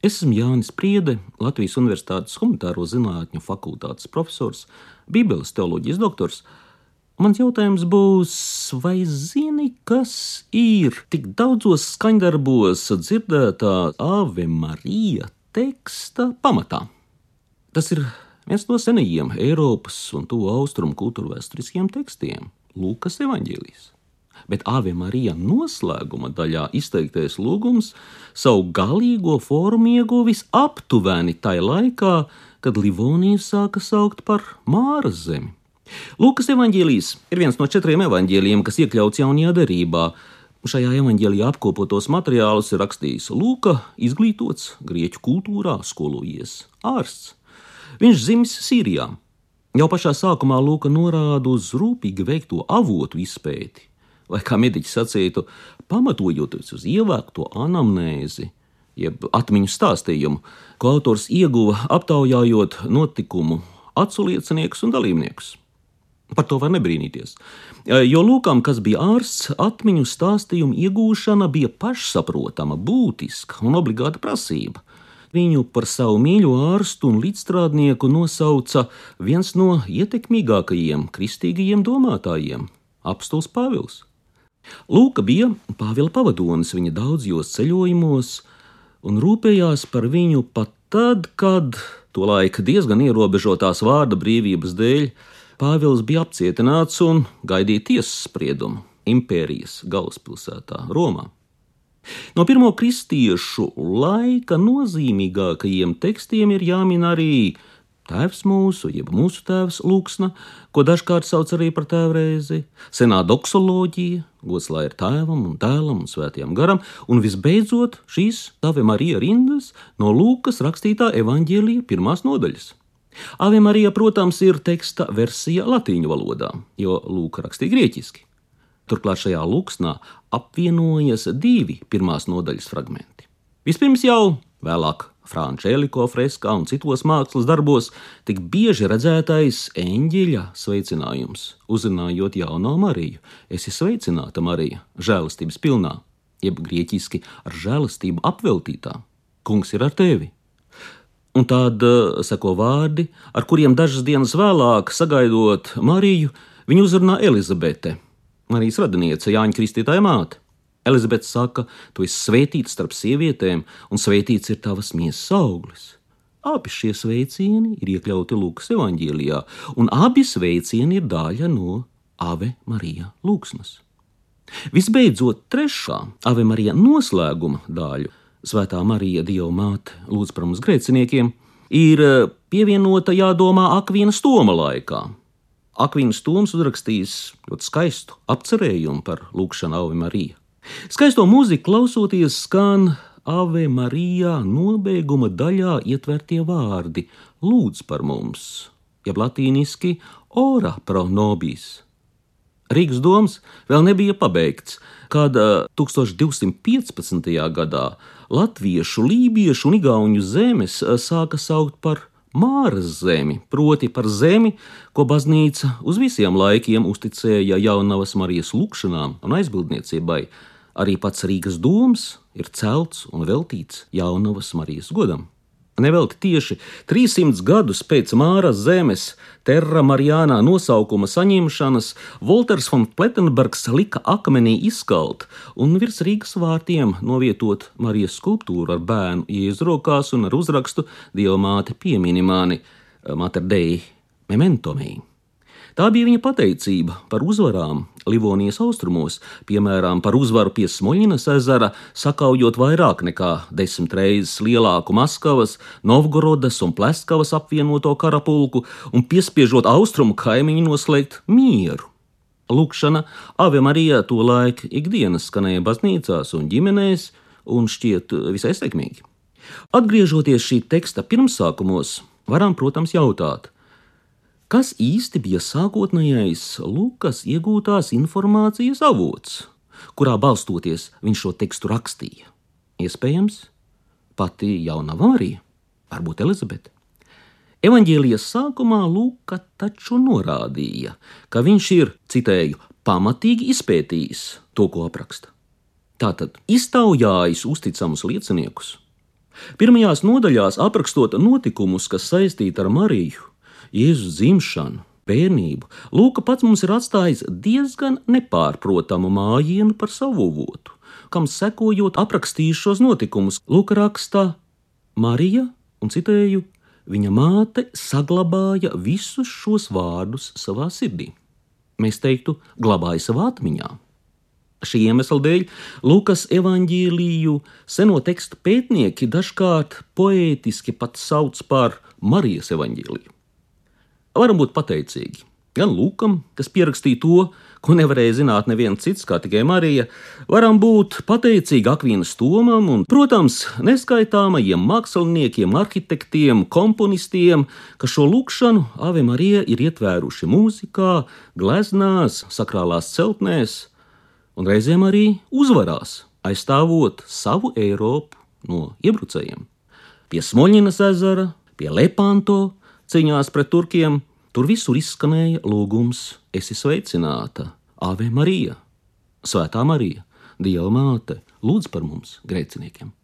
Es esmu Jānis Priede, Latvijas Universitātes Humanitāro zinātņu fakultātes profesors, Bībeles teoloģijas doktors. Mans jautājums būs, vai zini, kas ir tik daudzos skaņdarbos dzirdētā Ave Marija teksta pamatā? Tas ir viens no senajiem Eiropas un Tuvu Austrumu kultūra vēsturiskiem tekstiem - Lūkas evaņģēlijas bet Ave Marija noslēguma daļā izteiktais lūgums savu galīgo formu ieguvis aptuveni tajā laikā, kad Livonija sāka saukt par Māras zemi. Lūkas evanģēlijs ir viens no četriem evanģēlijiem, kas iekļauts jaunajā derībā. Šajā evanģēlijā apkopotos materiālus ir rakstījis Lūka, izglītots grieķu kultūrā, skolojies ārsts. Viņš dzimis Sīrijā. Jau pašā sākumā Lūka norāda uz rūpīgi veikto avotu izpēti, vai kā mediķis sacītu, pamatojoties uz ievākto anamnēzi, jeb atmiņu stāstījumu, ko autors ieguva aptaujājot notikumu atsaulieciniekus un dalībniekus. Par to var nebrīnīties. Jo Lūkam, kas bija ārsts, atmiņu stāstījumu iegūšana bija pašsaprotama, būtiska un obligāta prasība. Viņu par savu mīļo ārstu un līdzstrādnieku nosauca viens no ietekmīgākajiem kristīgajiem domātājiem - Apstults Pāvils. Lūka bija Pāvila pavadonis viņa daudzos ceļojumos un rūpējās par viņu pat tad, kad, to laika diezgan ierobežotās vārda brīvības dēļ, Pāvils bija apcietināts un gaidīja tiesas spriedumu impērijas galvaspilsētā Romā. No pirmo kristiešu laika nozīmīgākajiem tekstiem ir jāmin arī Tēvs mūsu, jeb mūsu tēvs Lūksna, ko dažkārt sauc arī par tēvreizi, senā doksoloģija, gods lai ir tēvam un dēlam un svētajam garam, un visbeidzot šīs Ave Marija rindas no Lūkas rakstītā evaņģēlija pirmās nodaļas. Ave Marija, protams, ir teksta versija latīņu valodā, jo Lūka rakstīja grieķiski. Turklāt šajā lūksnā apvienojas divi pirmās nodaļas fragmenti. Vispirms jau vēlāk Frančēliko freskā un citos mākslas darbos tik bieži redzētais eņģeļa sveicinājums, uzrunājot jauno Mariju: Esi sveicināta, Marija, žēlastības pilnā, jeb grieķiski ar žēlastību apveltītā. Kungs ir ar tevi! Un tad uh, seko vārdi, ar kuriem dažas dienas vēlāk, sagaidot Mariju, viņu uzrunā Elizabete, Marijas radiniece Jāņa Kristītāja māte. Elizabete saka, tu esi svētīta starp sievietēm, un svētīts ir tavas miesas auglis. Abi šie sveicieni ir iekļauti Lūkas evanģīlijā, un abi sveicieni ir daļa no Ave Marija Lūksnas. Visbeidzot, trešā Ave Marija noslēguma daļa, Svētā Marija Dieva māte, lūdz par mums grēciniekiem, ir eh, pievienota jādomā Akvīna stoma laikā. Akvīna stoms uzrakstījis ļoti skaistu apcerējumu par lūkšanu Ave Marija. Skaisto mūziku klausoties, skan Ave Marijā nobeiguma daļā ietvertie vārdi: Lūdz par mums, jeb latīniski ora pro nobis. Rīgas doms vēl nebija pabeigts, kad 1215. gadā latviešu, lībiešu un igauņu zemes sāka saukt par Māras zemi, proti par zemi, ko baznīca uz visiem laikiem uzticēja jaunavas Marijas lūgšanām un aizbildniecībai, Arī pats Rīgas doms ir celts un veltīts Jaunavas Marijas godam. Nevelti tieši 300 gadus pēc Māras zemes Terra Marijānā nosaukuma saņemšanas Volters von Plettenbergs lika akmenī izkalt un virs Rīgas vārtiem novietot Marijas skulptūru ar bērnu Jēzu rokās un ar uzrakstu Dieva māte piemini mani Mater Dei Memento mei. Tā bija viņa pateicība par uzvarām Livonijas austrumos, piemēram, par uzvaru pie Smoļinas ezera, sakaujot vairāk nekā desmit reizes lielāku Maskavas, Novgorodas un Pleskavas apvienoto karapulku un piespiežot austrumu kaimiņu noslēgt mieru. Lūkšana Ave Marijā to laiku ikdienas skanēja baznīcās un ģimenēs, un šķiet visai sekmīgi. Atgriežoties šī teksta pirmsākumos, varam, protams, jautāt, Kas īsti bija sākotnējais Lukas iegūtās informācijas avots, kurā balstoties viņš šo tekstu rakstīja? Iespējams, pati jaunā Marija, varbūt Elizabete. Evanģēlijas sākumā Lūka taču norādīja, ka viņš ir, citēju, pamatīgi izpētījis to, ko apraksta. Tātad iztaujājis uzticamus lieciniekus, Pirmajās nodaļās aprakstot notikumus, kas saistīti ar Mariju, Jēzus dzimšanu, bērnību, Lūka pats mums ir atstājis diezgan nepārprotamu mājienu par savu votu, kam sekojot aprakstījis šos notikumus. Lūka rakstā Marija, un citēju, viņa māte saglabāja visus šos vārdus savā sirdī. Mēs teiktu, glabāja savā atmiņā. Šī iemesla dēļ Lukas evanģēlīju seno tekstu pētnieki dažkārt poētiski pat sauc par Marijas evanģēliju. Varam būt pateicīgi gan Lukam, kas pierakstīja to, ko nevarēja zināt neviens cits, kā tikai Marija, varam būt pateicīgi Akvīnas Tomam un, protams, neskaitāmajiem māksliniekiem, arhitektiem, komponistiem, kas šo lūkšanu Ave Marija ir ietvēruši mūzikā, gleznās, sakrālās celtnēs un reizēm arī uzvarās, aizstāvot savu Eiropu no iebrucējiem. Pie Smoļinas ezera, pie Lepanto cīņās pret turkiem, tur visur izskanēja lūgums: Esi sveicināta, Ave Marija, Svētā Marija, Dieva māte, lūdz par mums, grēciniekiem!